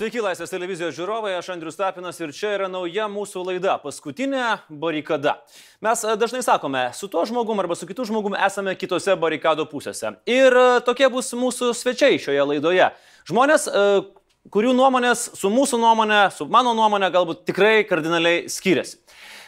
Sveiki, Laisvės televizijos žiūrovai, aš Andrius Tapinas ir čia yra nauja mūsų laida - paskutinė barikada. Mes e, dažnai sakome, su tuo žmogum arba su kitu žmogum esame kitose barikado pusėse. Ir e, tokie bus mūsų svečiai šioje laidoje. Žmonės, e, kurių nuomonės su mūsų nuomonė, su mano nuomonė galbūt tikrai kardinaliai skiriasi.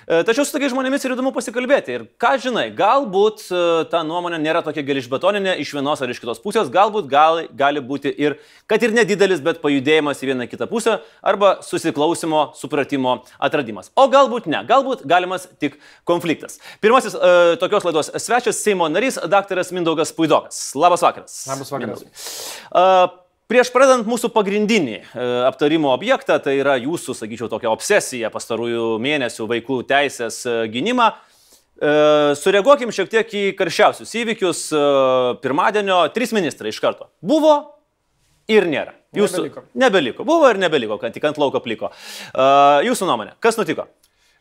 E, tačiau su tokiais žmonėmis ir įdomu pasikalbėti. Ir ką žinai, galbūt e, ta nuomonė nėra tokia gelišbetoninė iš vienos ar iš kitos pusės, galbūt gal, gali būti ir, kad ir nedidelis, bet pajudėjimas į vieną kitą pusę arba susiklausimo, supratimo atradimas. O galbūt ne, galbūt galimas tik konfliktas. Pirmasis e, tokios laidos svečias Seimo narys, daktaras Mindaugas Puidokas. Labas vakaras. Labas vakaras. Mindaugai. Prieš pradedant mūsų pagrindinį e, aptarimo objektą, tai yra jūsų, sakyčiau, tokia obsesija pastarųjų mėnesių vaikų teisės e, gynimą, e, sureaguokim šiek tiek į karščiausius įvykius. Pirmadienio trys ministrai iš karto. Buvo ir nėra. Jūsų nebeliko. nebeliko. Buvo ir nebeliko, kad tik ant lauko pliko. Jūsų nuomonė, kas nutiko?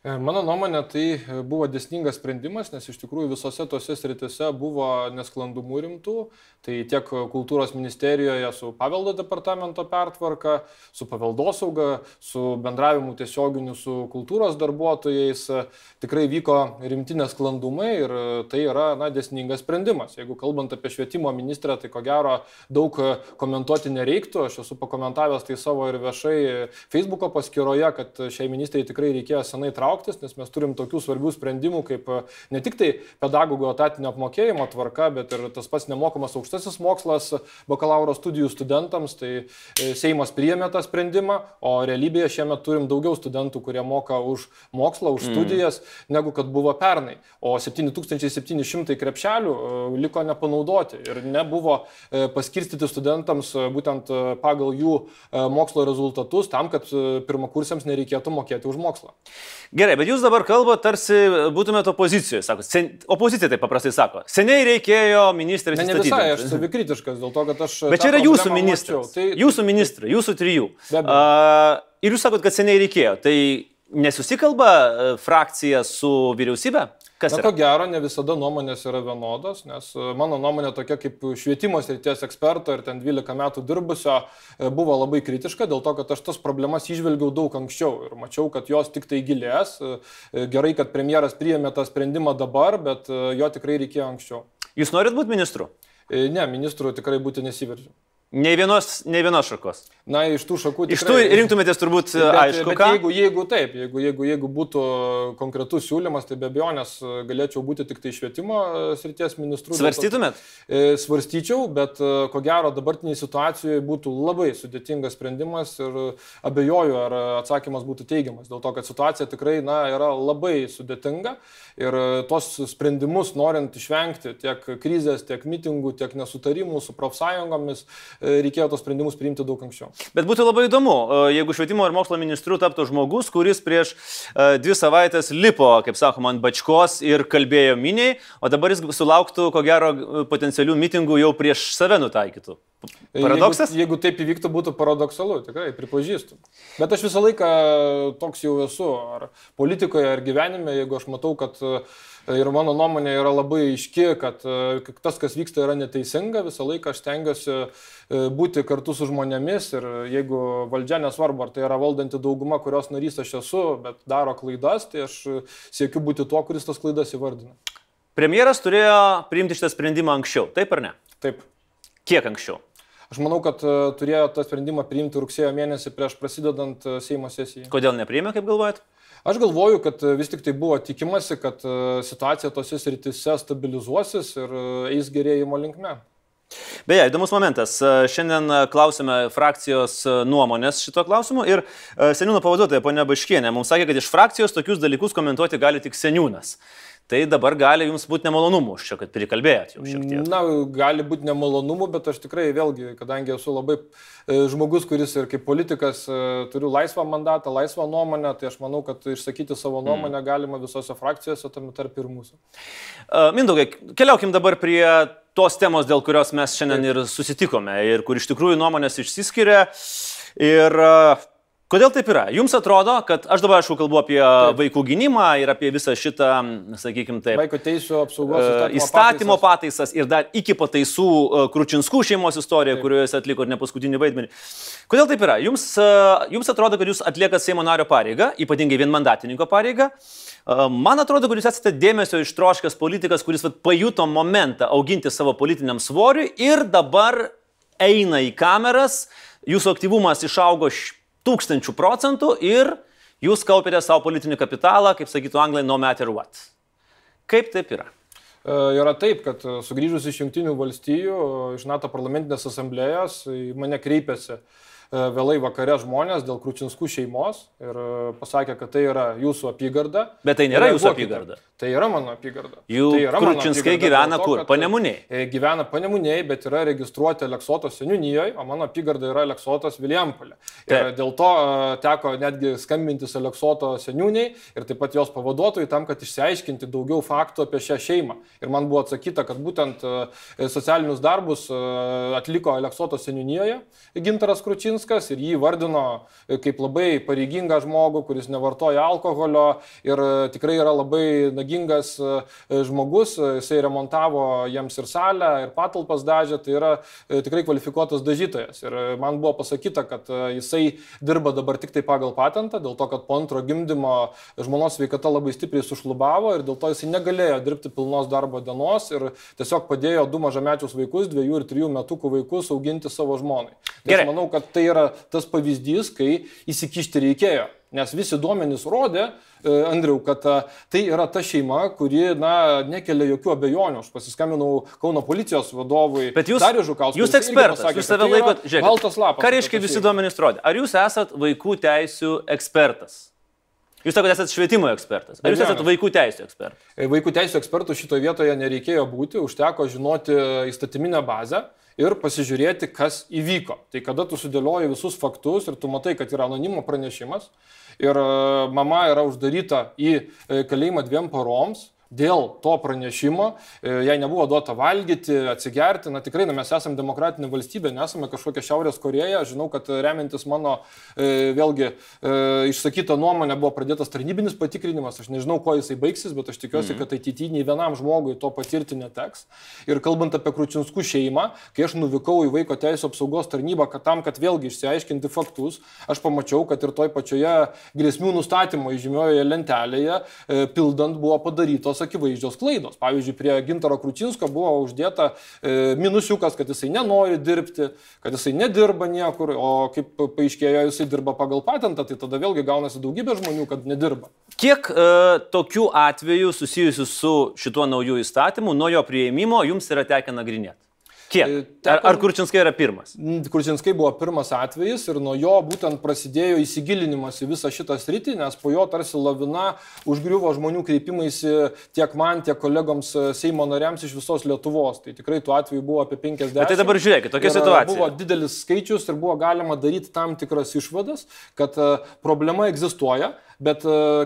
E, mano nuomonė, tai e, buvo desningas sprendimas, nes iš tikrųjų visose tose sritise buvo nesklandumų rimtų. Tai tiek kultūros ministerijoje su paveldo departamento pertvarka, su paveldosauga, su bendravimu tiesioginiu su kultūros darbuotojais e, tikrai vyko rimti nesklandumai ir tai yra na, desningas sprendimas. Jeigu kalbant apie švietimo ministrę, tai ko gero daug komentuoti nereiktų. Aš esu pakomentavęs tai savo ir viešai Facebook'o paskyroje, kad šiai ministrai tikrai reikėjo senai traukti trauktis, nes mes turim tokių svarbių sprendimų kaip e, ne tik tai pedagogų etatinio apmokėjimo tvarka, bet ir tas pats nemokamas aukštasis mokslas bakalauro studijų studentams. Tai e, Seimas priėmė tą sprendimą, o realybėje šiemet turim daugiau studentų, kurie moka už mokslą, už mm. studijas, mm. negu kad buvo pernai. O 7700 krepšelių e, liko nepanaudoti ir nebuvo paskirstyti studentams būtent pagal jų mokslo rezultatus tam, kad pirmakursiams nereikėtų mokėti už mokslą. Gerai, bet jūs dabar kalbate, tarsi būtumėte opozicijoje, sako. Sen, opozicija taip paprastai sako. Seniai reikėjo ministrės. Ne, ne visai, aš savikritiškas dėl to, kad aš... Bet čia yra jūsų ministras. Tai... Jūsų ministrai, jūsų trijų. Uh, ir jūs sakot, kad seniai reikėjo. Tai nesusikalba frakcija su vyriausybė? Kas Na, ko gero, ne visada nuomonės yra vienodos, nes e, mano nuomonė tokia kaip švietimo srities eksperto ir ten 12 metų dirbusio e, buvo labai kritiška dėl to, kad aš tas problemas išvelgiau daug anksčiau ir mačiau, kad jos tik tai gilės. E, gerai, kad premjeras priėmė tą sprendimą dabar, bet jo tikrai reikėjo anksčiau. Jūs norit būti ministru? Ne, ministru tikrai būti nesiveržiu. Ne vienos, ne vienos šakos. Na, iš tų šakų. Tikrai, iš tų rinktumėtės turbūt bet, aišku. Bet ką? jeigu, jeigu taip, jeigu, jeigu, jeigu būtų konkretus siūlymas, tai be abejonės galėčiau būti tik tai švietimo e, srities ministru. Svarstytumėt? E, svarstyčiau, bet e, ko gero dabartiniai situacijoje būtų labai sudėtingas sprendimas ir abejoju, ar atsakymas būtų teigiamas. Dėl to, kad situacija tikrai na, yra labai sudėtinga ir tos sprendimus norint išvengti tiek krizės, tiek mitingų, tiek nesutarimų su profsąjungomis E, reikėjo tos sprendimus priimti daug anksčiau. Bet būtų labai įdomu, e, jeigu švietimo ir mokslo ministru taptų žmogus, kuris prieš e, dvi savaitės lipo, kaip sakoma, ant bačkos ir kalbėjo miniai, o dabar jis sulauktų, ko gero, potencialių mitingų jau prieš save nutaikytų. Paradoksas? Jeigu, jeigu taip įvyktų, būtų paradoksalu, tikrai pripažįstu. Bet aš visą laiką toks jau esu, ar politikoje, ar gyvenime, jeigu aš matau, kad uh, Ir mano nuomonė yra labai aiški, kad tas, kas vyksta, yra neteisinga. Visą laiką aš stengiuosi e, būti kartu su žmonėmis ir jeigu valdžia nesvarbu, ar tai yra valdanti dauguma, kurios narys aš esu, bet daro klaidas, tai aš siekiu būti tuo, kuris tas klaidas įvardina. Premjeras turėjo priimti šitą sprendimą anksčiau, taip ar ne? Taip. Kiek anksčiau? Aš manau, kad e, turėjo tą sprendimą priimti rugsėjo mėnesį prieš prasidedant e, Seimo sesijai. Kodėl nepriėmė, kaip galvojat? Aš galvoju, kad e, vis tik tai buvo tikimasi, kad e, situacija tose sritise stabilizuosis ir e, eis gerėjimo linkme. Beje, įdomus momentas. Šiandien klausime frakcijos nuomonės šito klausimu ir seniūno pavaduotoja ponia Baškienė mums sakė, kad iš frakcijos tokius dalykus komentuoti gali tik seniūnas tai dabar gali jums būti nemalonumų, čia kad prikalbėjot jau šiek tiek. Na, gali būti nemalonumų, bet aš tikrai vėlgi, kadangi esu labai e, žmogus, kuris ir kaip politikas e, turiu laisvą mandatą, laisvą nuomonę, tai aš manau, kad išsakyti savo mm. nuomonę mm. galima visose frakcijose, tame tarp ir mūsų. Uh, Mindaugai, keliaukim dabar prie tos temos, dėl kurios mes šiandien ir susitikome ir kur iš tikrųjų nuomonės išsiskiria. Ir Kodėl taip yra? Jums atrodo, kad aš dabar, aišku, kalbu apie taip. vaikų gynimą ir apie visą šitą, sakykime, taip. Vaiko teisų apsaugos įstatymo, įstatymo pataisas. pataisas ir dar iki pataisų Kručinskų šeimos istorija, taip. kurioje jis atliko ir ne paskutinį vaidmenį. Kodėl taip yra? Jums, jums atrodo, kad jūs atliekat Seimo nario pareigą, ypatingai vienmandatininko pareigą. Man atrodo, kad jūs esate dėmesio ištroškęs politikas, kuris vat, pajuto momentą auginti savo politiniam svoriui ir dabar eina į kameras, jūsų aktyvumas išaugo tūkstančių procentų ir jūs kaupėte savo politinį kapitalą, kaip sakytų anglai, no matter what. Kaip taip yra? E, yra taip, kad e, sugrįžus iš Junktinių valstijų, iš NATO parlamentinės asamblėjos, mane kreipėsi uh, E, vėlai vakare žmonės dėl Kručinskų šeimos ir e, pasakė, kad tai yra jūsų apygarda. Bet tai nėra jūsų apygarda. Tai yra mano apygarda. Jų tai Kručinskai gyvena to, kur? Panemuniai. E, gyvena Panemuniai, bet yra registruoti Leksotos seniūnijoje, o mano apygarda yra Leksotos Viliampolė. Ir dėl to teko netgi skambintis Leksoto seniūniai ir taip pat jos pavaduotojai tam, kad išsiaiškinti daugiau faktų apie šią šeimą. Ir man buvo atsakyta, kad būtent socialinius darbus atliko Leksoto seniūnijoje Gintaras Kručinskas Kačinskas ir jį vardino e, kaip labai pareigingą žmogų, kuris nevartoja alkoholio ir e, tikrai yra labai nagingas e, žmogus. Jisai remontavo jiems ir salę, ir patalpas dažė, tai yra tikrai kvalifikuotas dažytojas. Ir man buvo pasakyta, kad jisai dirba dabar tik tai pagal patentą, dėl to, kad po antro gimdymo žmonos sveikata labai stipriai sušlubavo ir dėl to jisai negalėjo dirbti pilnos darbo dienos ir tiesiog padėjo du mažamečius vaikus, dviejų ir trijų metukų vaikus auginti savo žmonai. Tai aš manau, kad tai yra tas pavyzdys, kai įsikišti reikėjo. Nes visi duomenys rodė, e, Andriu, kad e, tai yra ta šeima, kuri, na, nekelia jokių abejonių. Aš pasiskambinau Kauno policijos vadovui. Bet jūs, jūs ekspertas, pasakė, jūs save tai laikote, žiūrėkit, ką reiškia visi duomenys rodė? Ar jūs esat vaikų teisų ekspertas? Jūs sakote, esate švietimo ekspertas. Ar jūs esate vaikų teisų ekspertas? E, vaikų teisų ekspertų šitoje vietoje nereikėjo būti, užteko žinoti įstatyminę bazę ir pasižiūrėti, kas įvyko. Tai kada tu sudėlioji visus faktus ir tu matai, kad yra anonimo pranešimas ir e, mama yra uždaryta į e, kalėjimą dviem paroms, dėl to pranešimo, e, jai nebuvo duota valgyti, atsigerti, na tikrai, na, mes esame demokratinė valstybė, nesame kažkokia Šiaurės Koreja, žinau, kad remiantis mano e, vėlgi e, išsakytą nuomonę buvo pradėtas tarnybinis patikrinimas, aš nežinau, kuo jisai baigsis, bet aš tikiuosi, mm. kad ateityje nei vienam žmogui to patirti neteks. Ir kalbant apie Kručinskų šeimą, kai aš nuvykau į vaiko teisų apsaugos tarnybą, kad tam, kad vėlgi išsiaiškinti faktus, aš pamačiau, kad ir toj pačioje grėsmių nustatymo įžymiojoje lentelėje pildant buvo padarytos akivaizdžios klaidos. Pavyzdžiui, prie Gintaro Kručinsko buvo uždėta e, minusiukas, kad jisai nenori dirbti, kad jisai nedirba niekur, o kaip paaiškėjo, jisai dirba pagal patentą, tai tada vėlgi gaunasi daugybė žmonių, kad nedirba. Kiek e, tokių atvejų susijusių su šituo nauju įstatymu nuo jo prieimimo jums yra tekę nagrinėti? Kiek? E, ar, ar Kurčinskai yra pirmas? Kurčinskai buvo pirmas atvejis ir nuo jo būtent prasidėjo įsigilinimas į visą šitą sritį, nes po jo tarsi lavina užgriuvo žmonių kreipimaisi tiek man, tiek kolegoms e, Seimo nariams iš visos Lietuvos. Tai tikrai tuo atveju buvo apie 50. Bet tai dabar žiūrėkit, tokia situacija. Buvo didelis skaičius ir buvo galima daryti tam tikras išvadas, kad e, problema egzistuoja. Bet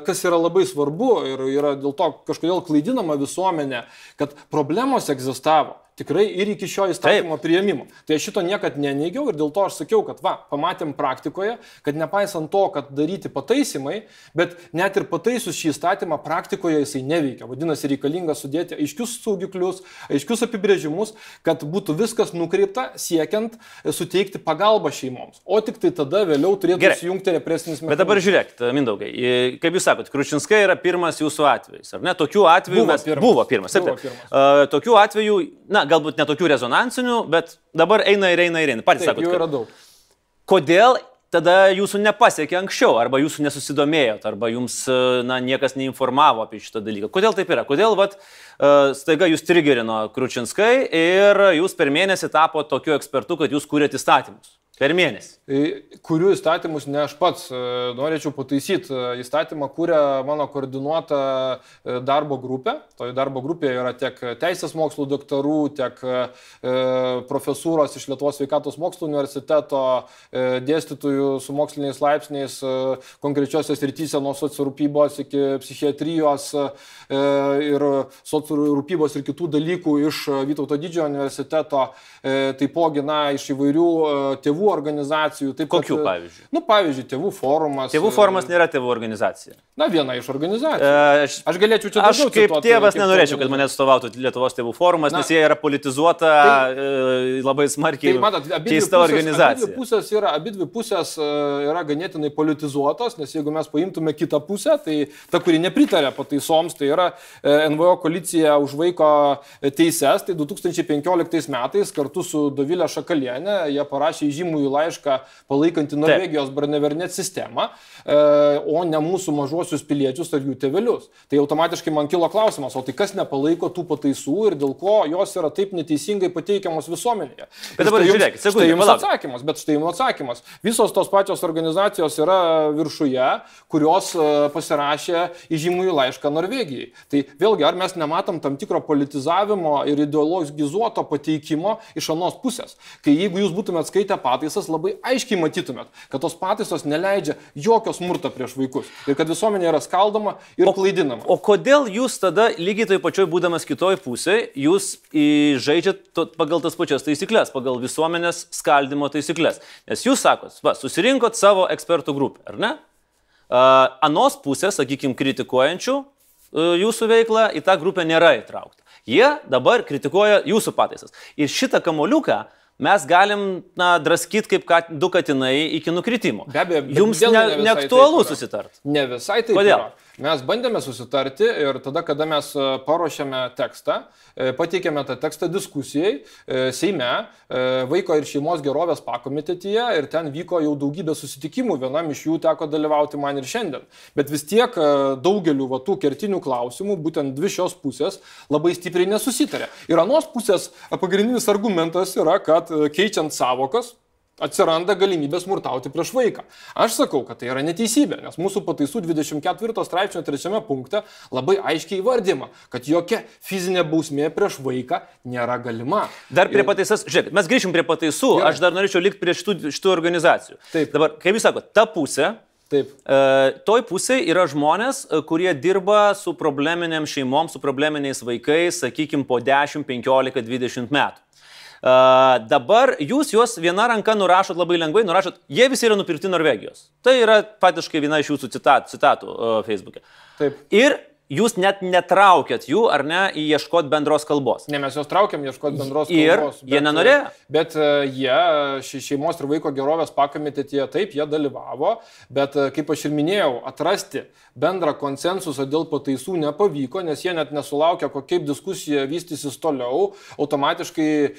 kas yra labai svarbu ir yra dėl to kažkodėl klaidinama visuomenė, kad problemos egzistavo. Tikrai ir iki šio įstatymo Taip. prieimimo. Tai aš šito niekad neneigiau ir dėl to aš sakiau, kad va, pamatėm praktikoje, kad nepaisant to, kad daryti pataisymai, bet net ir pataisus šį įstatymą praktikoje jisai neveikia. Vadinasi, reikalinga sudėti aiškius saugiklius, aiškius apibrėžimus, kad būtų viskas nukreipta siekiant suteikti pagalbą šeimoms. O tik tai tada vėliau turėtų įsijungti represinis mechanizmas. Bet dabar žiūrėkite, Mindaugai, kaip jūs sakote, Kručinskai yra pirmas jūsų atvejis, ar ne? Tokių atvejų buvo mes... pirmas. Buvo pirmas. Buvo pirmas. Uh, tokių atvejų, na, galbūt netokių rezonansinių, bet dabar eina ir eina ir eina. Patys sakote. Jų yra daug. Kodėl tada jūsų nepasiekė anksčiau, arba jūsų nesusidomėjot, arba jums na, niekas neinformavo apie šitą dalyką. Kodėl taip yra? Kodėl vat, staiga jūs trigerino Kručinskai ir jūs per mėnesį tapo tokiu ekspertu, kad jūs kūrėte įstatymus? Per mėnesį. Kurių įstatymus ne aš pats e, norėčiau pataisyti. E, įstatymą kūrė mano koordinuota e, darbo grupė. Toje darbo grupėje yra tiek teisės mokslų daktarų, tiek profesūros iš Lietuvos sveikatos mokslų universiteto, dėstytojų su moksliniais laipsniais konkrečiosios rytise nuo sociorūpybos iki psichiatrijos ir sociorūpybos ir kitų dalykų iš Vytauto didžiojo universiteto, taipogi na, iš įvairių tėvų tėvų organizacijų. Taip, Kokių, kad, pavyzdžiui? Nu, pavyzdžiui, tėvų forumas. Tėvų forumas nėra tėvų organizacija. Na, viena iš organizacijų. E, Aš, Aš galėčiau čia aš daugiau kaip cituoti, tėvas kaip nenorėčiau, kad mane atstovautų Lietuvos tėvų forumas, Na, nes jie yra politizuota, e, labai smarkiai Tai matot, keista pusės, organizacija. abidvi pusės yra, abidvi pusės e, yra ganėtinai politizuotos, nes jeigu mes paimtume kitą pusę, tai ta, kuri nepritarė pataisoms, tai yra e, NVO koalicija už vaiko teises, tai 2015 metais kartu su Dovilė Šakalienė jie parašė žymųjų laišką palaikantį Norvegijos Barnevernet sistemą, e, o ne mūsų mažuosius piliečius ar jų tėvelius. Tai automatiškai man kilo klausimas, o tai kas nepalaiko tų pataisų ir dėl ko jos yra taip neteisingai pateikiamos visuomenėje. Bet dabar jums- žiūrėkit, sekundę, štai jums atsakymas, bet štai jums atsakymas. Visos tos pačios organizacijos yra viršuje, kurios e, pasirašė įžymųjų laišką Norvegijai. Tai vėlgi, ar mes nematom tam tikro politizavimo ir ideologizuoto pateikimo iš anos pusės. Kai jeigu jūs būtumėt skaitę pataisas, labai aiškiai matytumėt, kad tos pataisos neleidžia jokio smurto prieš vaikus ir kad visuomenė yra skaldoma ir klaidinama. O kodėl jūs tada, lygiai toj pačioj būdamas kitoj pusėje, jūs žaidžiat pagal tas pačias taisyklės, pagal visuomenės skaldimo taisyklės? Nes jūs sakot, va, susirinkot savo ekspertų grupę, ar ne? Uh, anos pusės, sakykime, kritikuojančių uh, jūsų veiklą į tą grupę nėra įtraukta. Jie dabar kritikuoja jūsų pataisas. Ir šitą kamoliuką mes galim, na, draskyti kaip kat, du katinai iki nukritimo. Be abejo, jums ne, ne neaktualu yra. susitart. Ne visai taip. Kodėl? Yra. Mes bandėme susitarti ir tada, kada mes e, paruošėme tekstą, e, pateikėme tą tekstą diskusijai e, Seime, vaiko ir šeimos gerovės pakomitetyje ir ten vyko jau daugybė susitikimų, vienam iš jų teko dalyvauti man ir šiandien. Bet vis tiek daugeliu va, tų kertinių klausimų, būtent dvi šios pusės labai stipriai nesusitarė. Ir anos pusės pagrindinis argumentas yra, kad keičiant savokas, atsiranda galimybė smurtauti prieš vaiką. Aš sakau, kad tai yra neteisybė, nes mūsų pataisų 24 straipsnio 3 punkte labai aiškiai įvardyma, kad jokia fizinė bausmė prieš vaiką nėra galima. Dar prie pataisas, žiūrėk, mes grįšim prie pataisų, Gerai. aš dar norėčiau likti prie šitų, šitų organizacijų. Taip. Dabar, kaip jūs sakote, ta pusė, Taip. e, toj pusėje yra žmonės, e, kurie dirba su probleminėm šeimom, su probleminiais vaikais, sakykime, po 10, 15, 20 metų. Uh, dabar jūs juos viena ranka nurašot labai lengvai, nurašot, jie visi yra nupirkti Norvegijos. Tai yra patiškai viena iš jūsų citat, citatų uh, Facebook'e. Taip. Ir jūs net netraukėt jų, ar ne, į ieškoti bendros kalbos. Ne, mes juos traukiam ieškoti bendros Ir kalbos. jie nenorėjo? Bet e, jie ši- šeimos ir vaiko gerovės pakomitetėje taip, jie dalyvavo, bet e, kaip aš ir minėjau, atrasti bendrą konsensusą dėl pataisų nepavyko, nes jie net nesulaukė, kokia diskusija vystysis toliau, automatiškai e,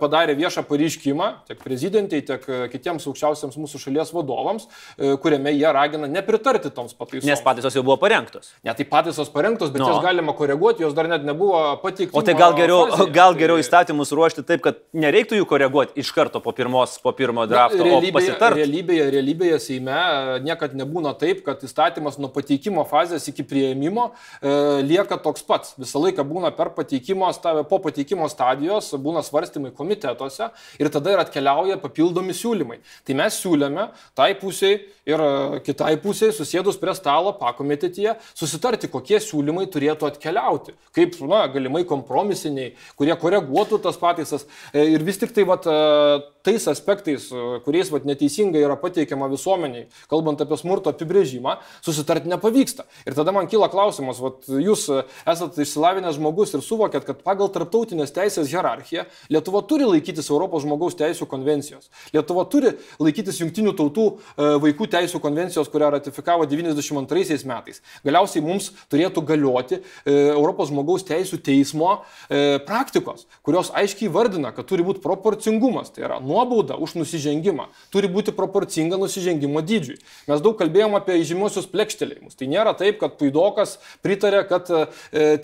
padarė viešą pareiškimą tiek prezidentai, tiek e, kitiems aukščiausiams mūsų šalies vadovams, e, kuriame jie ragina nepritarti toms pataisoms. Nes pataisos jau buvo parengtos. Ne, tai pataisos parengtos, bet No. jas galima koreguoti, jos dar net nebuvo pateiktos. O tai gal geriau, gal geriau įstatymus ruošti taip, kad nereiktų jų koreguoti iš karto po, pirmos, po pirmo drafto, o realybėje, pasitarti. realybėje, realybėje Seime e, niekada nebūna taip, kad įstatymas nuo pateikimo fazės iki prieimimo e, lieka toks pats. Visą laiką būna per pateikimo, po pateikimo stadijos, būna svarstymai komitetuose ir tada ir atkeliauja papildomi siūlymai. Tai mes siūlėme tai pusiai ir e, kitai pusiai susėdus prie stalo pakomitetyje susitarti, kokie siūlymai turėtų atkeliauti. Kaip, na, galimai kompromisiniai, kurie koreguotų tas pataisas. E, Ir vis tik tai, vat, e, tais aspektais, e, kuriais vat, neteisingai yra pateikiama visuomeniai, kalbant apie smurto apibrėžimą, susitarti nepavyksta. Ir tada man kyla klausimas, vat, jūs esate išsilavinęs žmogus ir suvokėt, kad pagal tarptautinės teisės hierarchiją Lietuva turi laikytis Europos žmogaus teisų konvencijos. Lietuva turi laikytis Junktinių tautų vaikų teisų konvencijos, kurią ratifikavo 92 metais. Galiausiai mums turėtų galioti e, Europos žmogaus teisų teismo e, praktikos, kurios aiškiai vardina, kad turi būti proporcingumas, tai yra nuobauda už nusižengimą, turi būti proporcinga nusižengimo dydžiui. Mes daug kalbėjom apie žymiosius plekštelėjimus. Tai nėra taip, kad puidokas pritarė, kad e,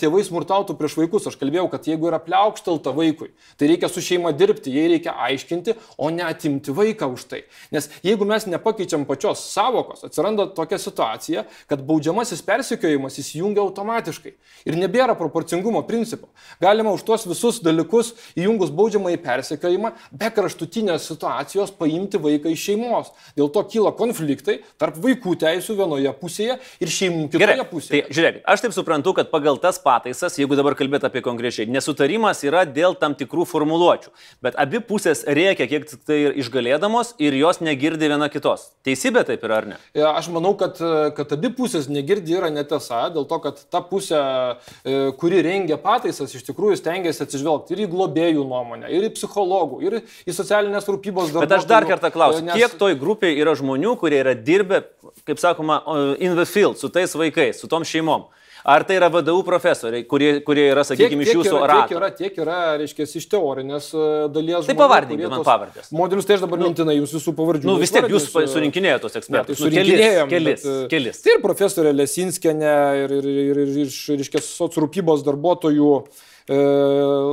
tėvai smurtautų prieš vaikus. Aš kalbėjau, kad jeigu yra pliaukštelta vaikui, tai reikia su šeima dirbti, jai reikia aiškinti, o ne atimti vaiką už tai. Nes jeigu mes nepakeičiam pačios savokos, atsiranda tokia situacija, kad baudžiamasis persikiojimas jis įsijungia automatiškai. Ir nebėra proporcingumo principo. Galima už tuos visus dalykus įjungus baudžiamą į persekėjimą be kraštutinės situacijos paimti vaiką iš šeimos. Dėl to kyla konfliktai tarp vaikų teisų vienoje pusėje ir šeimų kitoje Gerai, pusėje. tai žiūrėkit, aš taip suprantu, kad pagal tas pataisas, jeigu dabar kalbėt apie konkrečiai, nesutarimas yra dėl tam tikrų formuluočių, bet abi pusės reikia kiek tik tai išgalėdamos ir jos negirdi viena kitos. Teisybė taip yra ar ne? E, Aš manau, kad, kad abi pusės negirdi yra netiesa, dėl to, kad ta pusė, e, kuri rengia pataisas, iš tikrųjų stengiasi atsižvelgti ir į globėjų nuomonę, ir į psichologų, ir į socialinės rūpybos darbuotojų. Bet aš dar kartą klausiu, Nes- kiek toj grupiai yra žmonių, kurie yra dirbę, kaip sakoma, in the field, su tais vaikais, su tom šeimom? Ar tai yra VDU profesoriai, kurie, kurie yra, sakykime, iš jūsų rato? tiek yra, tiek yra, reiškia, iš teorinės e, dalies. Tai kurie man pavardės. Modelius tai aš dabar mintinai jums visų pavardžių. Nu vis tiek jūs surinkinėjote tos tai ekspertus. Nu, surinkinėjom, kelis, kelis, bet, e, kelis. Tai ir profesorė Lesinskienė, ir, ir, ir, ir iš, reiškia, socrūpybos darbuotojų e,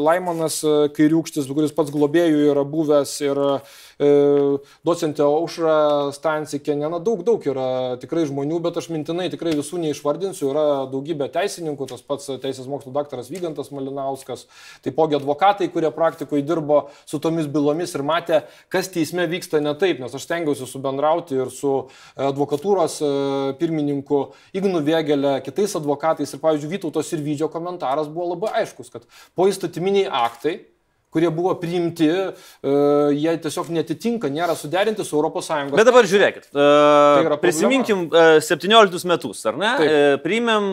Laimonas Kairiūkštis, kuris pats globėjų yra buvęs, ir docentė Aušra Stansikėnė, na daug, daug yra tikrai žmonių, bet aš mintinai tikrai visų neišvardinsiu, yra daugybė teisininkų, tas pats teisės mokslo daktaras Vygantas Malinauskas, taipogi advokatai, kurie praktikoje dirbo su tomis bylomis ir matė, kas teisme vyksta ne taip, nes aš stengiausi subendrauti ir su advokatūros e, pirmininku Ignu Vėgelė, kitais advokatais. Ir, pavyzdžiui, Vytautos ir Vydžio komentaras buvo labai aiškus, kad po įstatyminiai aktai, kurie buvo priimti, e, jie tiesiog netitinka, nėra suderinti su ES. Bet dabar žiūrėkit, yra problema. prisiminkim uh, 17 metus, ar ne? Taip. Priimėm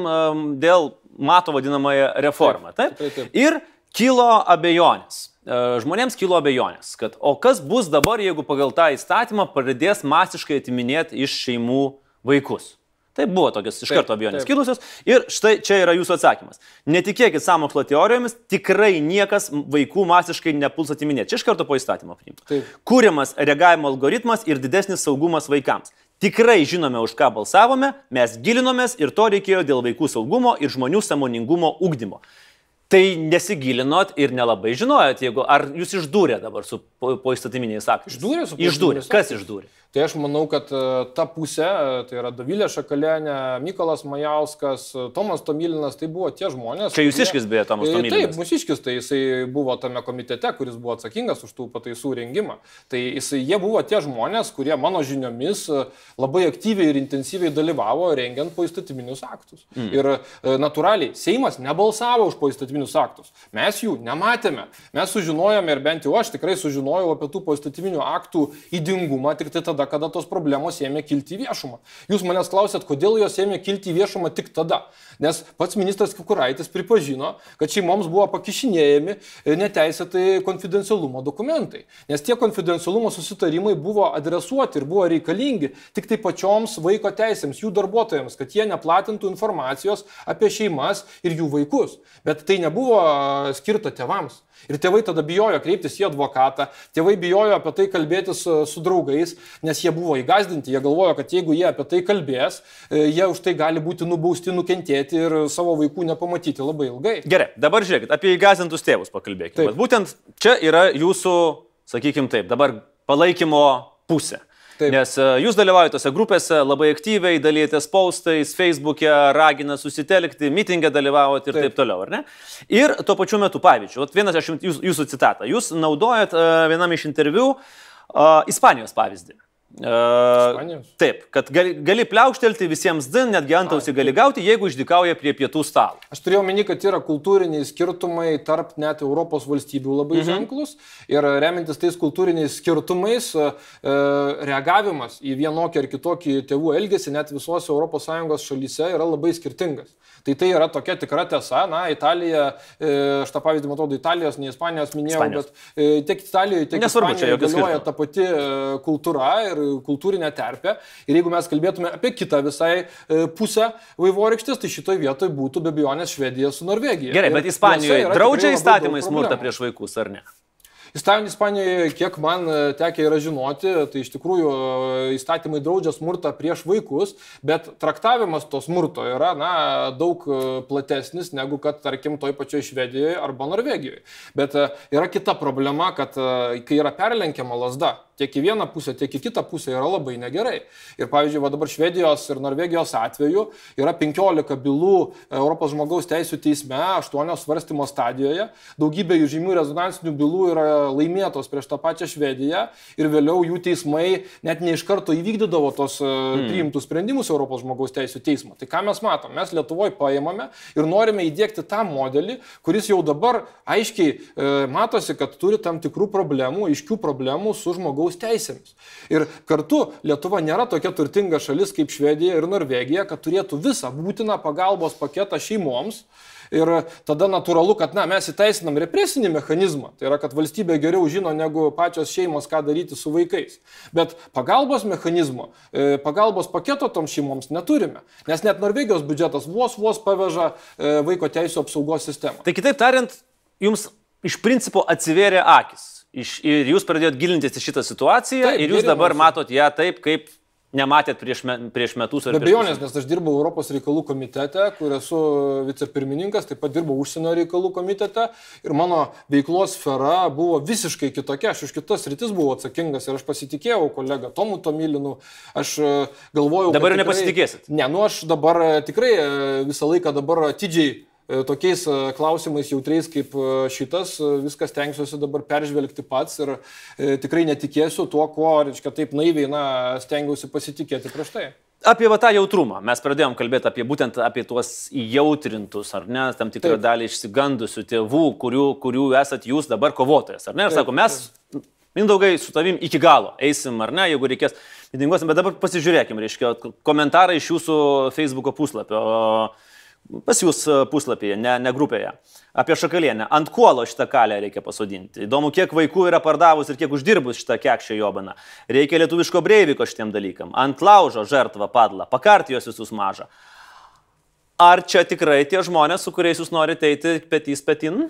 dėl mato vadinamąją reformą, taip? Taip, taip. Ir kilo abejonės. Žmonėms kilo abejonės, kad o kas bus dabar, jeigu pagal tą įstatymą pradės masiškai atiminėti iš šeimų vaikus. Tai buvo tokios iš karto abejonės kilusios. Ir štai čia yra jūsų atsakymas. Netikėkit samokslo teorijomis, tikrai niekas vaikų masiškai nepuls atiminėti. Čia iš karto po įstatymo priimta. Kūriamas reagavimo algoritmas ir didesnis saugumas vaikams. Tikrai žinome, už ką balsavome, mes gilinomės ir to reikėjo dėl vaikų saugumo ir žmonių samoningumo ugdymo. Tai nesigilinot ir nelabai žinojot, jeigu ar jūs išdūrė dabar su po, po aktais. Išdūrė su Išdūrė. poįstatyminiais Kas aktais? išdūrė? Tai aš manau, kad e, ta pusė, e, tai yra Davilė Šakalėnė, Mykolas Majauskas, e, Tomas Tomilinas, tai buvo tie žmonės. Čia jūsiškis beje, Tomas Tomilinas. Taip, mūsiškis, tai jisai buvo tame komitete, kuris buvo atsakingas už tų pataisų rengimą. Tai jisai, jie buvo tie žmonės, kurie mano žiniomis labai aktyviai ir intensyviai dalyvavo rengiant poįstatyminius aktus. Mm. Ir natūraliai, Seimas nebalsavo už poįstatyminius aktus. Mes jų nematėme. Mes sužinojome ir bent jau aš tikrai sužinojau apie tų poįstatyminių aktų įdingumą tik tai tada, kada tos problemos ėmė kilti į viešumą. Jūs manęs klausėt, kodėl jos ėmė kilti į viešumą tik tada. Nes pats ministras Kukuraitis pripažino, kad šeimoms buvo pakišinėjami e, neteisėtai konfidencialumo dokumentai. Nes tie konfidencialumo susitarimai buvo adresuoti ir buvo reikalingi tik tai pačioms vaiko teisėms, jų darbuotojams, kad jie neplatintų informacijos apie šeimas ir jų vaikus. Bet tai nebuvo skirta tėvams. Ir tėvai tada bijojo kreiptis į advokatą, tėvai bijojo apie tai kalbėtis su, su draugais, nes jie buvo įgazdinti, jie galvojo, kad jeigu jie apie tai kalbės, e, jie už tai gali būti nubausti, nukentėti ir savo vaikų nepamatyti labai ilgai. Gerai, dabar žiūrėkit, apie įgazintus tėvus pakalbėkime. Bet būtent čia yra jūsų, sakykime taip, dabar palaikymo pusė. Taip. Nes e, jūs dalyvaujate tose grupėse, labai aktyviai dalyjatės postais, Facebook'e, ragina susitelkti, mitingė dalyvaujate ir taip. Taip. toliau, ar ne? Ir tuo pačiu metu, pavyzdžiui, vienas iš jums- jūsų citatą, jūs naudojat uh, vienam iš interviu uh, Ispanijos pavyzdį. Uh, taip, kad gali, gali pliaukštelti visiems din, netgi antausi gali gauti, jeigu išdikauja prie pietų stalo. Aš turėjau meni, kad yra kultūriniai skirtumai tarp net Europos valstybių labai mhm. ženklus ir remintis tais kultūriniais skirtumais, e, reagavimas į vienokį ar kitokį tėvų elgesį net visose ES šalyse yra labai skirtingas. Tai tai yra tokia tikra tiesa. Na, Italija, e, aš tą pavyzdį matau, Italijos, ne Ispanijos minėjau, Ispanijos. bet e, tiek Italijoje, tiek Nesvarbu, Ispanijoje galioja ta pati e, kultūra ir kultūrinė terpė. Ir jeigu mes kalbėtume apie kitą visai pusę vaivorykštės, tai šitoje vietoje būtų be abejonės Švedija su Norvegija. Gerai, bet Ispanijoje draudžia įstatymai smurtą prieš vaikus, ar ne? Įstatymai Ispanijoje, kiek man e, tekia yra žinoti, tai iš tikrųjų e, įstatymai draudžia smurtą prieš vaikus, bet traktavimas to smurto yra na, daug e, platesnis negu kad, tarkim, toj pačioj Švedijoje arba Norvegijoje. Bet yra kita problema, kad kai yra perlenkiama lasda, tiek į vieną pusę, tiek į kitą pusę yra labai negerai. Ir pavyzdžiui, va dabar Švedijos ir Norvegijos atveju yra 15 bylų Europos žmogaus teisų teisme, 8 svarstymo stadijoje, daugybė jų žymių rezonansinių bylų yra laimėtos prieš tą pačią Švediją ir vėliau jų teismai net ne iš karto įvykdydavo tos mm. priimtus sprendimus Europos žmogaus teisų teismo. Tai ką mes matom? Mes Lietuvoje paėmame ir norime įdėkti tą modelį, kuris jau dabar aiškiai e, matosi, kad turi tam tikrų problemų, aiškių problemų su žmogaus teisėmis. Ir kartu Lietuva nėra tokia turtinga šalis kaip Švedija ir Norvegija, kad turėtų visą būtiną pagalbos paketą šeimoms. Ir tada natūralu, kad na, mes įteisinam represinį mechanizmą, tai yra, kad valstybė geriau žino negu pačios šeimos, ką daryti su vaikais. Bet pagalbos mechanizmo, e, pagalbos paketo tom šeimoms neturime, nes net Norvegijos biudžetas vos vos paveža e, vaiko teisų apsaugos sistemą. Tai kitaip tariant, jums iš principo atsivėrė akis. Iš, ir jūs pradėjot gilintis į šitą situaciją taip, ir jūs dabar matot ją taip, kaip nematėt prieš, me, prieš metus ar Be abejonės, nes aš dirbau Europos reikalų komitete, kur esu vicepirmininkas, taip pat dirbau užsienio reikalų komitete ir mano veiklos sfera buvo visiškai kitokia. Aš už kitas rytis buvau atsakingas ir aš pasitikėjau kolegą Tomu Tomilinu. Aš e, galvojau. Dabar tikrai, nepasitikėsit. Ne, nu aš dabar e, tikrai e, visą laiką dabar atidžiai tokiais e, klausimais jautriais kaip e, šitas, viskas tenksiuosi dabar peržvelgti pats ir tikrai netikėsiu tuo, ko, reiškia, taip naiviai, na, stengiausi pasitikėti prieš tai. Apie va, tą jautrumą. Mes pradėjom kalbėti apie būtent apie tuos įjautrintus, ar ne, tam tikrą taip. dalį išsigandusių tėvų, kurių, kurių esat jūs dabar kovotojas, ar ne? Ir sako, mes, Mindaugai, su tavim iki galo eisim, ar ne, jeigu reikės, piniguosim, bet dabar pasižiūrėkim, reiškia, komentarai iš jūsų Facebook puslapio. O, pas jūs e, puslapyje, ne, ne grupėje, apie šakalienę. Ant kuolo šitą kalę reikia pasodinti. Įdomu, kiek vaikų yra pardavus ir kiek uždirbus šitą kekšę jobaną. Reikia lietuviško breiviko šitiem dalykam. Ant laužo žertva padla, pakartijos visus mažą. Ar čia tikrai tie žmonės, su kuriais jūs norite eiti petys petin?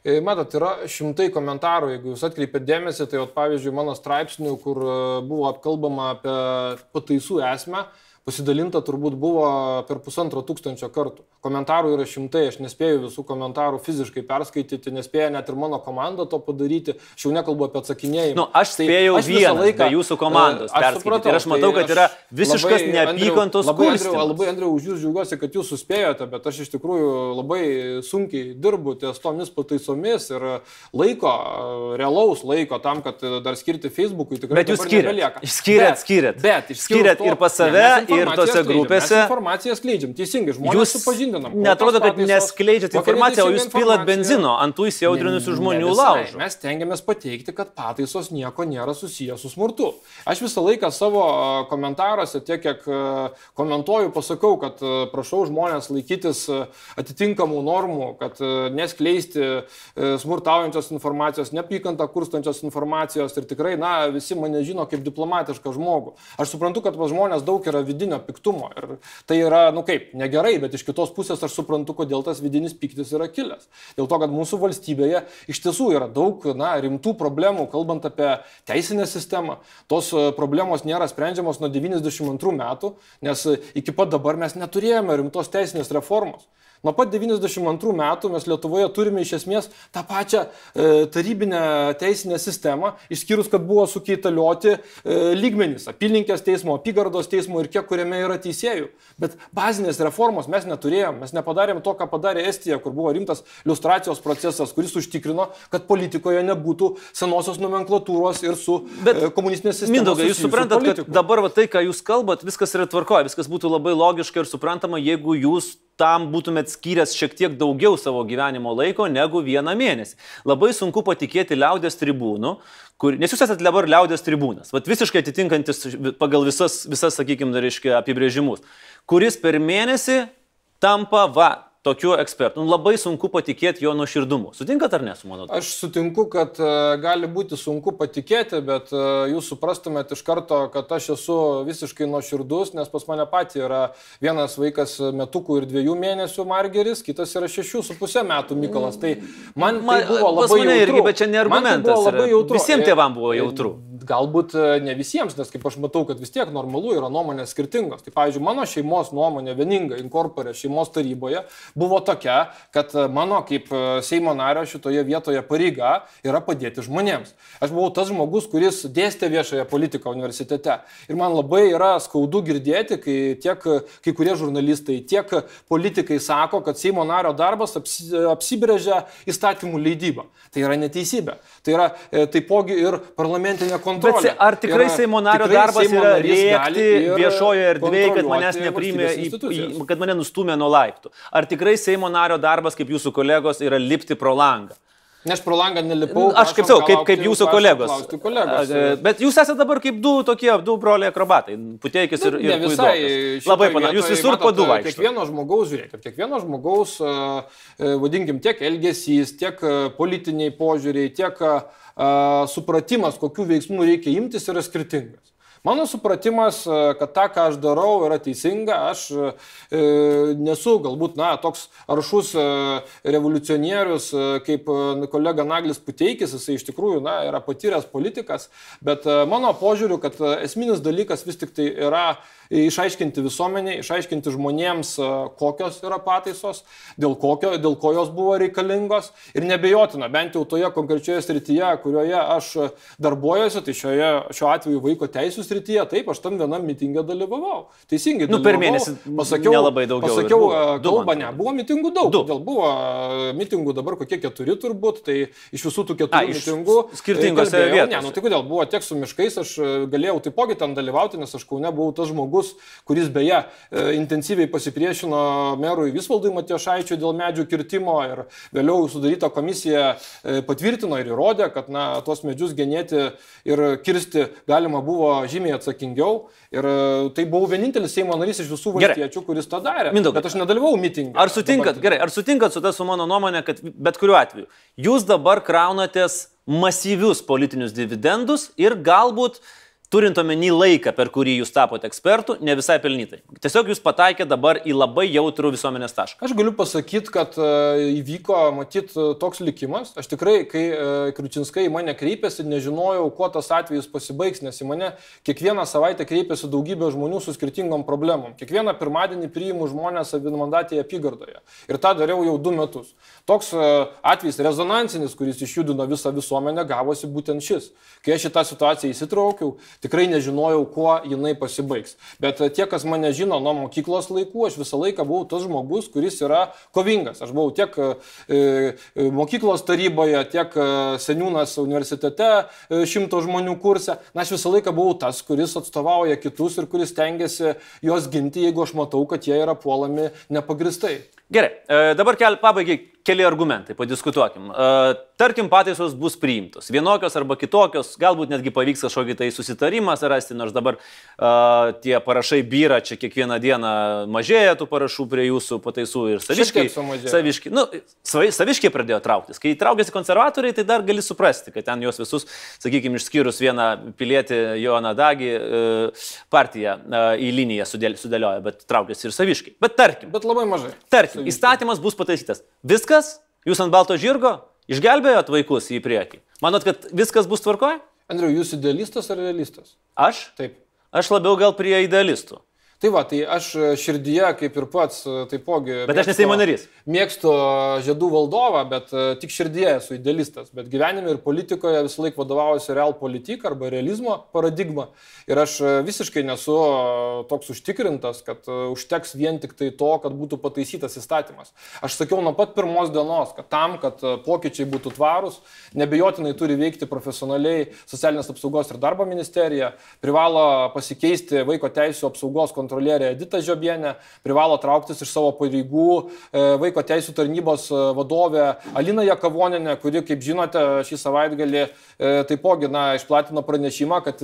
E, matot, yra šimtai komentarų, jeigu jūs atkreipėt dėmesį, tai vat, pavyzdžiui mano straipsnių, kur e, buvo apkalbama apie pataisų esmę, pasidalinta turbūt buvo per pusantro tūkstančio kartų. Komentarų yra šimtai, aš nespėjau visų komentarų fiziškai perskaityti, nespėjo net ir mano komanda to padaryti, aš jau nekalbu apie atsakinėjimą. Nu, aš tai spėjau tai, aš vieną laiką jūsų komandos. Aš supratau. Ir aš matau, tai kad yra visiškas neapykantos kurstymas. Labai, labai Andriu, už jūs džiaugiuosi, kad jūs suspėjote, bet aš iš tikrųjų labai sunkiai dirbu ties tomis pataisomis ir laiko, realaus laiko tam, kad dar skirti Facebook'ui tikrai bet jūs skiriat. Skiriat, skiriat. Bet, skiriat ir pas save, ne, ir tose grupėse. Informaciją skleidžiam, teisingai, žmonės supažindina supažindinam. Netrodo, kad neskleidžiat informaciją, o jūs pilat benzino ant tų įsiaudrinusių žmonių laužų. Mes tengiamės pateikti, kad pataisos nieko nėra susijęs su smurtu. Aš visą laiką savo komentaruose, tiek kiek komentuoju, pasakau, kad prašau žmonės laikytis atitinkamų normų, kad neskleisti smurtaujančios informacijos, neapykantą kurstančios informacijos ir tikrai, na, visi mane žino kaip diplomatišką žmogų. Aš suprantu, kad pas žmonės daug yra vidinio piktumo ir tai yra, nu kaip, negerai, bet iš kitos pusės aš suprantu, kodėl tas vidinis piktis yra kilęs. Dėl to, kad mūsų valstybėje iš tiesų yra daug na, rimtų problemų, kalbant apie teisinę sistemą. Tos e, problemos nėra sprendžiamos nuo 92 metų, nes e, iki pat dabar mes neturėjome rimtos teisinės reformos. Nuo pat 92 metų mes Lietuvoje turime iš esmės tą pačią e, tarybinę teisinę sistemą, išskyrus, kad buvo sukeitalioti e, lygmenys - apylinkės teismo, apygardos teismo ir kiek kuriame yra teisėjų. Bet bazinės reformos mes neturėjom, mes nepadarėm to, ką padarė Estija, kur buvo rimtas iliustracijos procesas, kuris užtikrino, kad politikoje nebūtų senosios nomenklatūros ir su Bet, e, komunistinės sistemos. Mindaugai, jūs suprantat, kad dabar va, tai, ką jūs kalbat, viskas yra tvarkoje, viskas būtų labai logiška ir suprantama, jeigu jūs tam būtumėt skyręs šiek tiek daugiau savo gyvenimo laiko negu vieną mėnesį. Labai sunku patikėti liaudės tribūnų, kur, nes jūs esate dabar liaudės tribūnas, vat visiškai atitinkantis pagal visas, visas sakykime, reiškia apibrėžimus, kuris per mėnesį tampa, va, tokiu ekspertu. Nu, labai sunku patikėti jo nuoširdumu. Sutinkat ar ne su mano? Aš sutinku, kad uh, gali būti sunku patikėti, bet uh, jūs suprastumėt iš karto, kad aš esu visiškai nuoširdus, nes pas mane pati yra vienas vaikas metukų ir dviejų mėnesių Margeris, kitas yra šešių su pusę metų Mykolas. Tai man, man tai buvo labai jautru. Irgi, bet čia ne tai argumentas. Tai Visiems tėvam buvo jautru. Galbūt e, ne visiems, nes kaip aš matau, kad vis tiek normalu yra nuomonės skirtingos. Tai pavyzdžiui, mano šeimos nuomonė vieninga inkorporė šeimos taryboje buvo tokia, kad e, mano kaip e, Seimo nario šitoje vietoje pareiga yra padėti žmonėms. Aš buvau tas žmogus, kuris dėstė viešąją politiką universitete. Ir man labai yra skaudu girdėti, kai tiek kai kurie žurnalistai, tiek politikai sako, kad Seimo nario darbas apsibrėžia įstatymų leidybą. Tai yra neteisybė. Tai yra taipogi ir parlamentinė kontrolė. Bet ar tikrai yra, Seimo nario tikrai darbas Seimo yra rėkti viešoje erdvėje, kad manęs į, kad mane nustumė nuo laiptų? Ar tikrai Seimo nario darbas, kaip jūsų kolegos, yra lipti pro langą? Ne aš pro langą nelipau. Aš kaip sakau, kaip, kaip jūsų kolegos. kolegos. Bet jūs esate dabar kaip du tokie, du broliai akrobatai. Puteikis ir, ir visai. Labai panašiai. Jūs visur vaikščiate. Kiekvieno žmogaus, žiūrėkit, kiekvieno žmogaus, vadinkim, tiek elgesys, tiek politiniai požiūriai, tiek uh, supratimas, kokių veiksmų reikia imtis, yra skirtingas. Mano supratimas, kad tą, ką aš darau, yra teisinga. Aš e, nesu galbūt, na, toks aršus e, revoliucionierius, e, kaip kolega Naglis Puteikis, jisai iš tikrųjų, na, yra patyręs politikas, bet e, mano požiūriu, kad esminis dalykas vis tik tai yra išaiškinti visuomenė, išaiškinti žmonėms, kokios yra pataisos, dėl, kokio, dėl ko jos buvo reikalingos ir nebejotina, bent jau toje konkrečioje srityje, kurioje aš darbuojuosi, tai šioje, šiuo atveju vaiko teisų srityje, taip, aš tam vienam mitingė dalyvavau. Teisingai. Nu, per mėnesį pasakiau, nelabai daugiau. Pasakiau kalbą, ne, buvo mitingų daug. Du. Dėl buvo mitingų dabar kokie keturi turbūt, tai iš visų tų keturių A, mitingų. Skirtingose vietose. Ne, nu tai kodėl buvo tiek su miškais, aš galėjau taipogi ten dalyvauti, nes aš kaune buvau tas žmogus žmogus, kuris beje e, intensyviai pasipriešino merui Visvaldui Matiešaičiui dėl medžių kirtimo ir vėliau sudaryta komisija e, patvirtino ir įrodė, kad na, tuos medžius genėti ir kirsti galima buvo žymiai atsakingiau. Ir e, tai buvau vienintelis Seimo narys iš visų valstiečių, kuris tą darė. Mindaugai, bet aš nedalyvau mitingą. Ar sutinkat, dabar... gerai, ar sutinkat su ta su mano nuomonė, kad bet kuriuo atveju jūs dabar kraunatės masyvius politinius dividendus ir galbūt uh, turint omeny laiką, per kurį jūs tapote ekspertų, ne visai pelnytai. Tiesiog jūs pataikė dabar į labai jautrų visuomenės tašką. Aš galiu pasakyti, kad e, įvyko, matyt, e, toks likimas. Aš tikrai, kai e, Kriučinskai į mane kreipėsi, nežinojau, kuo tas atvejis pasibaigs, nes į mane kiekvieną savaitę kreipėsi daugybė žmonių su skirtingom problemom. Kiekvieną pirmadienį priimu žmonės vienmandatėje apygardoje. Ir tą dariau jau du metus. Toks atvejis rezonansinis, kuris išjudino visą visuomenę, gavosi būtent šis. Kai aš į tą situaciją įsitraukiau, tikrai nežinojau, kuo jinai pasibaigs. Bet e, tie, kas mane žino nuo mokyklos laikų, aš visą laiką buvau tas žmogus, kuris yra kovingas. Aš buvau tiek e, e mokyklos taryboje, tiek seniūnas universitete šimto žmonių kurse. Na, aš visą laiką buvau tas, kuris atstovauja kitus ir kuris tengiasi juos ginti, jeigu aš matau, kad jie yra puolami nepagristai. Gerai, e, dabar kel, pabaigai keli argumentai, padiskutuokim. E, tarkim, pataisos bus priimtos, vienokios arba kitokios, galbūt netgi pavyks kažkokį tai susitarimą rasti, nors dabar uh, tie parašai byra, čia kiekvieną dieną mažėja tų parašų prie jūsų pataisų ir saviškai. Saviškai, nu, saviškai pradėjo trauktis. Kai traukėsi konservatoriai, tai dar gali suprasti, kad ten juos visus, sakykime, išskyrus vieną pilietį Joną Dagį, uh, partiją uh, į liniją sudėlioja, bet traukėsi ir saviškai. Bet tarkim. Bet labai mažai. Tarkim įstatymas bus pataisytas. Viskas, jūs ant balto žirgo, išgelbėjot vaikus į priekį. Manot, kad viskas bus tvarkoje? Andriu, jūs idealistas ar realistas? Aš? Taip. Aš labiau gal prie idealistų. Tai va, tai aš širdyje, kaip ir pats, taipogi. Bet aš neseimo narys. Mėgstu žiedų valdovą, bet e, tik širdyje esu idealistas. Bet gyvenime ir politikoje visą laiką vadovaujuosi real politika arba realizmo paradigma. Ir aš e, visiškai nesu e, toks užtikrintas, kad užteks vien tik tai to, kad būtų pataisytas įstatymas. Aš sakiau nuo pat pirmos dienos, kad tam, kad pokyčiai būtų tvarūs, nebejotinai turi veikti profesionaliai socialinės apsaugos ir darbo ministerija, privalo pasikeisti vaiko teisų apsaugos kontrolės kontrolierė Edita Žiobienė privalo trauktis iš savo pareigų e, vaiko teisų tarnybos e, vadovė Alina Jakavoninė, kuri, kaip žinote, šį savaitgalį e, taipogi na, išplatino pranešimą, kad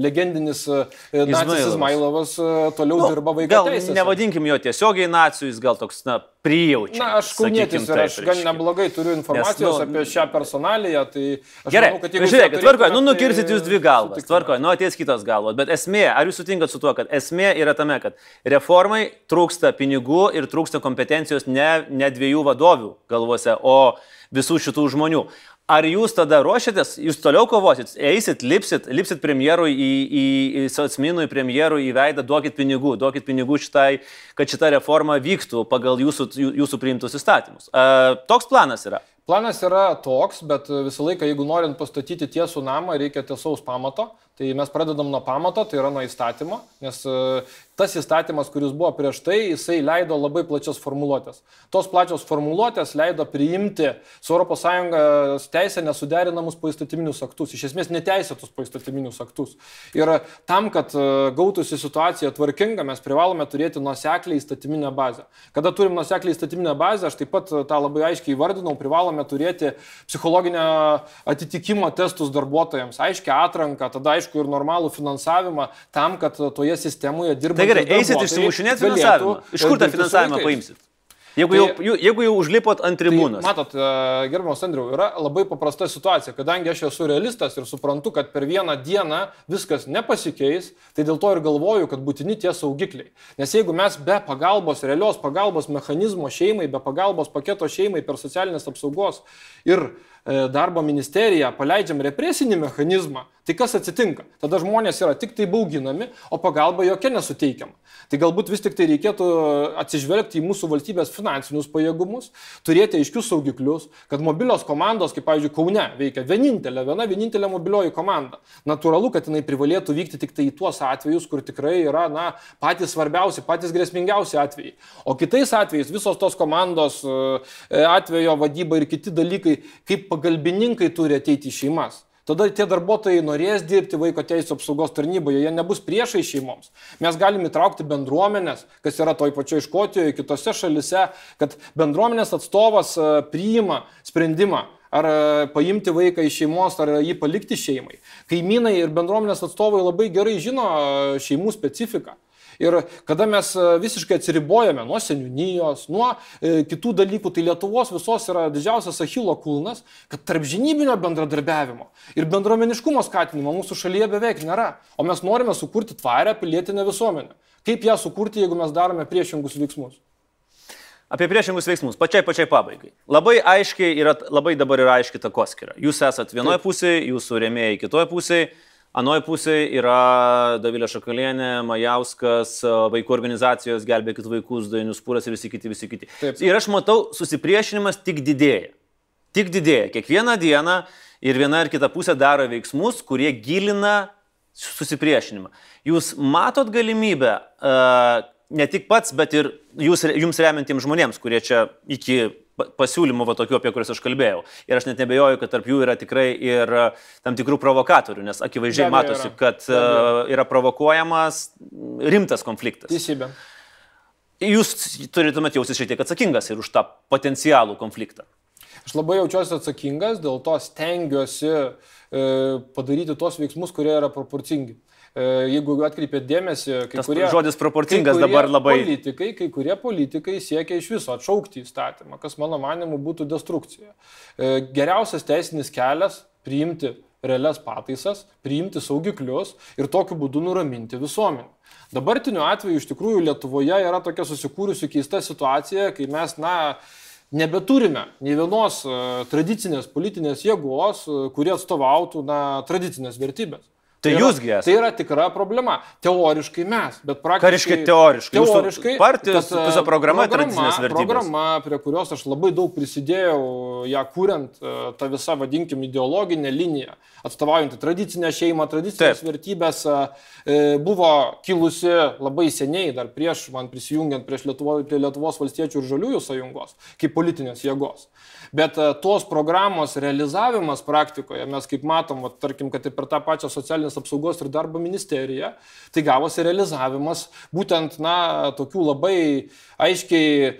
legendinis nacis Izmailovas toliau nu, dirba vaiko teisės. Nevadinkim jo tiesiogiai nacijų, jis gal toks, na, prijaučia. Na, aš kaunietis ir aš gan neblogai turiu informacijos Nes, nu, apie šią personaliją, tai aš gerai, manau, kad jeigu... Žiūrėkit, tvarkoju, nu nukirsit tai jūs dvi galvas, tvarkoju, nu ateis kitos galvos, bet esmė, ar jūs sutinkat su tuo, kad esmė yra tame, kad reformai trūksta pinigų ir trūksta kompetencijos ne, ne dviejų vadovių galvose, o visų šitų žmonių. Ar jūs tada ruošiatės, jūs toliau kovosit, eisit, lipsit, lipsit premjerui į, į, į Socminui, premjerui į veidą, duokit pinigų, duokit pinigų šitai, kad šita reforma vyktų pagal jūsų, jūsų priimtus įstatymus. Uh, toks planas yra. Planas yra toks, bet visą laiką, jeigu norint pastatyti tiesų namą, reikia tiesaus pamato. Tai mes pradedam nuo pamato, tai yra nuo įstatymo, nes e, tas įstatymas, kuris buvo prieš tai, jisai leido labai plačias formuluotės. Tos plačios formuluotės leido priimti su ES teisė nesuderinamus poįstatyminius aktus, iš esmės neteisėtus poįstatyminius aktus. Ir tam, kad e, gautųsi situacija tvarkinga, mes privalome turėti nuoseklį įstatyminę bazę. Kada turim nuoseklį įstatyminę bazę, aš taip pat tą labai aiškiai įvardinau, privalome turėti psichologinę atitikimo testus darbuotojams, aiškę atranką, tada aišku, aišku, ir normalų finansavimą tam, kad toje sistemoje dirbtų. Tai gerai, eisit išsimušinėti finansavimą. Iš kur tą finansavimą paimsit? Jeigu, tai, jau, jeigu jau užlipot ant tribūnos. Tai, matot, e, gerbiamas Andriu, yra labai paprasta situacija, kadangi aš esu realistas ir suprantu, kad per vieną dieną viskas nepasikeis, tai dėl to ir galvoju, kad būtini tie saugikliai. Nes jeigu mes be pagalbos, realios pagalbos mechanizmo šeimai, be pagalbos paketo šeimai per socialinės apsaugos ir e, darbo ministeriją paleidžiam represinį mechanizmą, Tai kas atsitinka? Tada žmonės yra tik tai bauginami, o pagalba jokia nesuteikiama. Tai galbūt vis tik tai reikėtų atsižvelgti į mūsų valstybės finansinius pajėgumus, turėti aiškius saugiklius, kad mobilios komandos, kaip pavyzdžiui, Kaune veikia vienintelė, viena vienintelė mobilioji komanda. Natūralu, kad jinai privalėtų vykti tik tai į tuos atvejus, kur tikrai yra na, patys svarbiausi, patys grėsmingiausi atvejai. O kitais atvejais visos tos komandos e, atvejo vadyba ir kiti dalykai, kaip pagalbininkai turi ateiti į šeimas. Tada tie darbuotojai norės dirbti vaiko teisų apsaugos tarnyboje, jie nebus priešai šeimoms. Mes galime įtraukti bendruomenės, kas yra toj pačioj Škotijoje, kitose šalise, kad bendruomenės atstovas e, priima sprendimą ar e, paimti vaiką iš šeimos, ar jį palikti šeimai. Kaimynai ir bendruomenės atstovai labai gerai žino e, šeimų specifiką. Ir kada mes e, visiškai atsiribojame nuo seniūnijos, nuo e, kitų dalykų, tai Lietuvos visos yra didžiausias Achilo kulnas, kad tarp žinybinio bendradarbiavimo ir bendruomeniškumo skatinimo mūsų šalyje beveik nėra. O mes norime sukurti tvarę pilietinę visuomenę. Kaip ją sukurti, jeigu mes darome priešingus veiksmus? Apie priešingus veiksmus, pačiai pačiai pabaigai. Labai aiškiai yra, labai dabar yra aiški takoskira. Jūs esat vienoje pusėje, jūsų rėmėjai kitoje pusėje Anoje pusėje yra Davilė Šakalienė, Majauskas, vaikų organizacijos Gelbėkit vaikus, Dainius Pūras ir visi kiti, visi kiti. Taip. Ir aš matau, susipriešinimas tik didėja. Tik didėja. Kiekvieną dieną ir viena ir kita pusė daro veiksmus, kurie gilina susipriešinimą. Jūs matot galimybę uh, ne tik pats, bet ir jūs, jums remiantiems žmonėms, kurie čia iki pasiūlymų, va tokių, apie kuriuos aš kalbėjau. Ir aš net nebejoju, kad tarp jų yra tikrai ir e, tam tikrų provokatorių, nes akivaizdžiai matosi, yra. kad uh, yra provokuojamas rimtas konfliktas. Teisybė. Jūs turėtumėte jausis šiek tiek atsakingas ir už tą potencialų konfliktą. Aš labai jaučiuosi atsakingas, dėl to stengiuosi e, padaryti tos veiksmus, kurie yra proporcingi. E, jeigu atkreipėt dėmesį, kai Tas kurie... Žodis proporcingas dabar labai. Politikai, kai kurie politikai siekia iš viso atšaukti įstatymą, kas mano manimu būtų destrukcija. E, geriausias teisinis kelias - priimti realias pataisas, priimti saugiklius ir tokiu būdu nuraminti visuomenę. Dabartiniu atveju iš tikrųjų Lietuvoje yra tokia susikūrusi keista situacija, kai mes, na, nebeturime nei vienos uh, tradicinės politinės jėgos, kurie atstovautų na, tradicinės vertybės. Tai, tai jūsgi esate. Tai yra tikra problema. Teoriškai mes, bet praktiškai. Ką reiškia teoriškai? Teoriškai. Partijos visa programa, programa, programa, prie kurios aš labai daug prisidėjau, ją kuriant, e, ta visa, vadinkim, ideologinė linija, atstovaujantį tradicinę šeimą, tradicinės Taip. vertybės, e, e, buvo kilusi labai seniai, dar prieš man prisijungiant prieš Lietuvo, prie Lietuvos valstiečių ir žaliųjų sąjungos, kaip politinės jėgos. Bet tos programos realizavimas praktikoje, mes kaip matom, va, tarkim, kad ir per tą pačią socialinės apsaugos ir darbo ministerija, tai gavosi realizavimas būtent, na, tokių labai aiškiai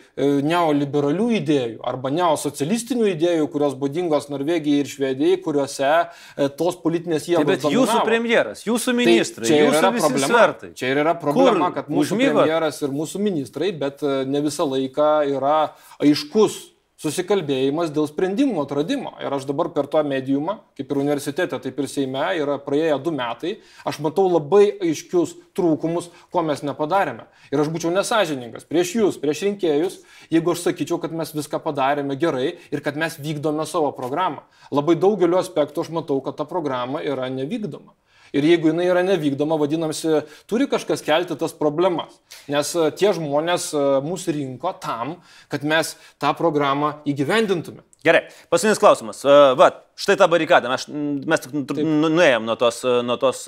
neoliberalių idėjų arba neosocialistinių idėjų, kurios būdingos Norvegijai ir Švedijai, kuriuose e, tos politinės jėgos. Bet dominavo. jūsų premjeras, jūsų ministrai, tai čia jūsų yra problema. Svertai. Čia ir yra problema, Kur? kad mūsų Užmygot? premjeras ir mūsų ministrai, bet e, ne visą laiką yra aiškus susikalbėjimas dėl sprendimų atradimo. Ir aš dabar per tą mediumą, kaip ir universitete, taip ir Seime, yra praėję du metai, aš matau labai aiškius trūkumus, ko mes nepadarėme. Ir aš būčiau nesažiningas prieš jūs, prieš rinkėjus, jeigu aš sakyčiau, kad mes viską padarėme gerai ir kad mes vykdome savo programą. Labai daugeliu aspektų aš matau, kad ta programa yra nevykdoma. Ir jeigu jinai yra nevykdoma, vadinamasi, turi kažkas kelti tas problemas. Nes e, tie žmonės e, mūsų rinko tam, kad mes tą programą įgyvendintume. Gerai, paskutinis klausimas. E, va, štai ta barikada, mes, mes tik nu, nu, nuėjom nuo tos, nuo tos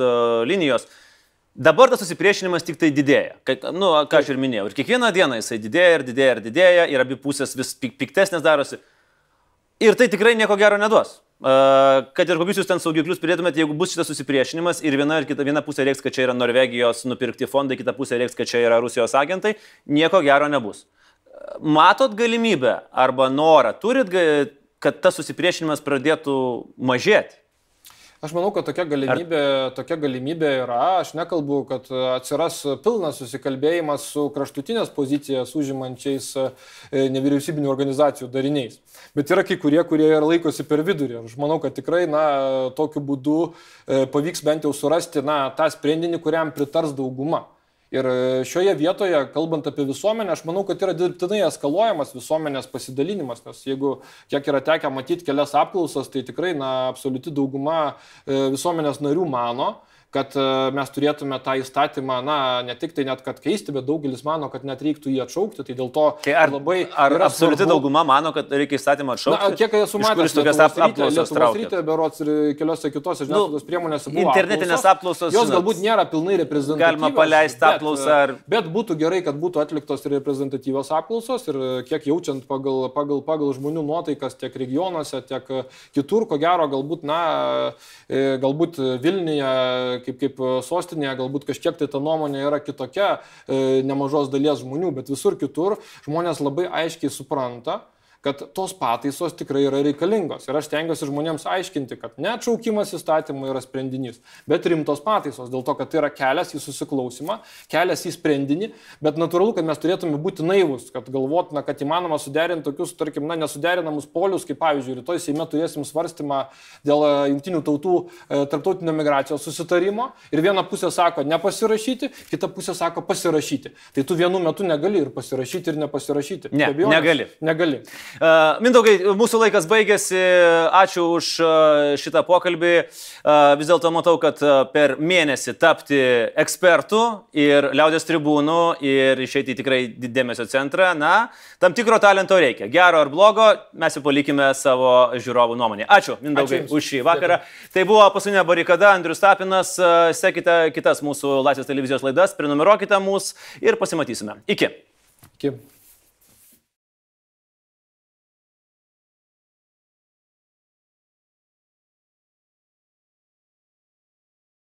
linijos. Dabar tas susipriešinimas tik tai didėja. Kad, nu, ką aš ir minėjau. Ir kiekvieną dieną jisai didėja ir didėja ir didėja ir abi pusės vis piktesnės darosi. Ir tai tikrai nieko gero neduos kad ir kokius jūs ten saugiklius pridėtumėte, jeigu bus šitas susipriešinimas ir viena ir kita viena pusė reiks, kad čia yra Norvegijos nupirkti fondai, kita pusė reiks, kad čia yra Rusijos agentai, nieko gero nebus. Matot galimybę arba norą, turit, kad tas susipriešinimas pradėtų mažėti? Aš manau, kad tokia galimybė, Ar... tokia galimybė yra. Aš nekalbu, kad atsiras pilnas susikalbėjimas su kraštutinės pozicijas užimančiais e, nevyriausybinių organizacijų dariniais. Bet yra kai kurie, kurie ir laikosi per vidurį. Aš manau, kad tikrai, na, tokiu būdu e, pavyks bent jau surasti, na, tą sprendinį, kuriam pritars dauguma. Ir e, šioje vietoje, kalbant apie visuomenę, aš manau, kad yra dirbtinai eskaluojamas visuomenės pasidalinimas, nes jeigu kiek yra tekę matyti kelias apklausas, tai tikrai, na, absoliuti dauguma e, visuomenės narių mano, kad e, mes turėtume tą įstatymą, na, ne tik tai net kad keisti, bet daugelis mano, kad net reiktų jį atšaukti. Tai dėl to tai ar, labai... Ar absoliuti svarbu... dauguma mano, kad reikia įstatymą atšaukti? Na, kiek esu matęs, tokias apklausas ryte, berots ir keliose kitose žiniasklaidos nu, priemonėse buvo. Internetinės apklausos. Jos galbūt nėra pilnai reprezentatyvios. Galima paleisti apklausą. Ar... Bet būtų gerai, kad būtų atliktos reprezentatyvios apklausos ir kiek jaučiant pagal, pagal, pagal žmonių nuotaikas tiek regionuose, tiek kitur, ko gero, galbūt, na, e, galbūt Vilniuje kaip, kaip e, sostinėje galbūt kažkiek tai ta nuomonė yra kitokia e, nemažos dalies žmonių, bet visur kitur žmonės labai aiškiai supranta, kad tos pataisos tikrai yra reikalingos. Ir aš tengiuosi žmonėms aiškinti, kad ne atšaukimas įstatymų yra sprendinys, bet rimtos pataisos, dėl to, kad tai yra kelias į susiklausimą, kelias į sprendinį, bet natūralu, kad mes turėtume būti naivus, kad galvotume, kad įmanoma suderinti tokius, tarkim, na, nesuderinamus polius, kaip pavyzdžiui, rytoj Seime turėsim svarstymą dėl e, jungtinių tautų e, tarptautinio migracijos susitarimo ir viena pusė sako nepasirašyti, kita pusė sako pasirašyti. Tai tu vienu metu negali ir pasirašyti, ir nepasirašyti. Ne, negali. Negali. Mindaugai, mūsų laikas baigėsi. Ačiū už šitą pokalbį. Vis dėlto matau, kad per mėnesį tapti ekspertų ir liaudės tribūnų ir išeiti į tikrai dėmesio centrą, na, tam tikro talento reikia. Gero ar blogo, mes jau palikime savo žiūrovų nuomonę. Ačiū, Mindaugai, Ačiū už šį vakarą. Dėkui. Tai buvo paskutinė barikada, Andrius Tapinas. Sekite kitas mūsų Laisvės televizijos laidas, prenumeruokite mūsų ir pasimatysime. Iki. Iki.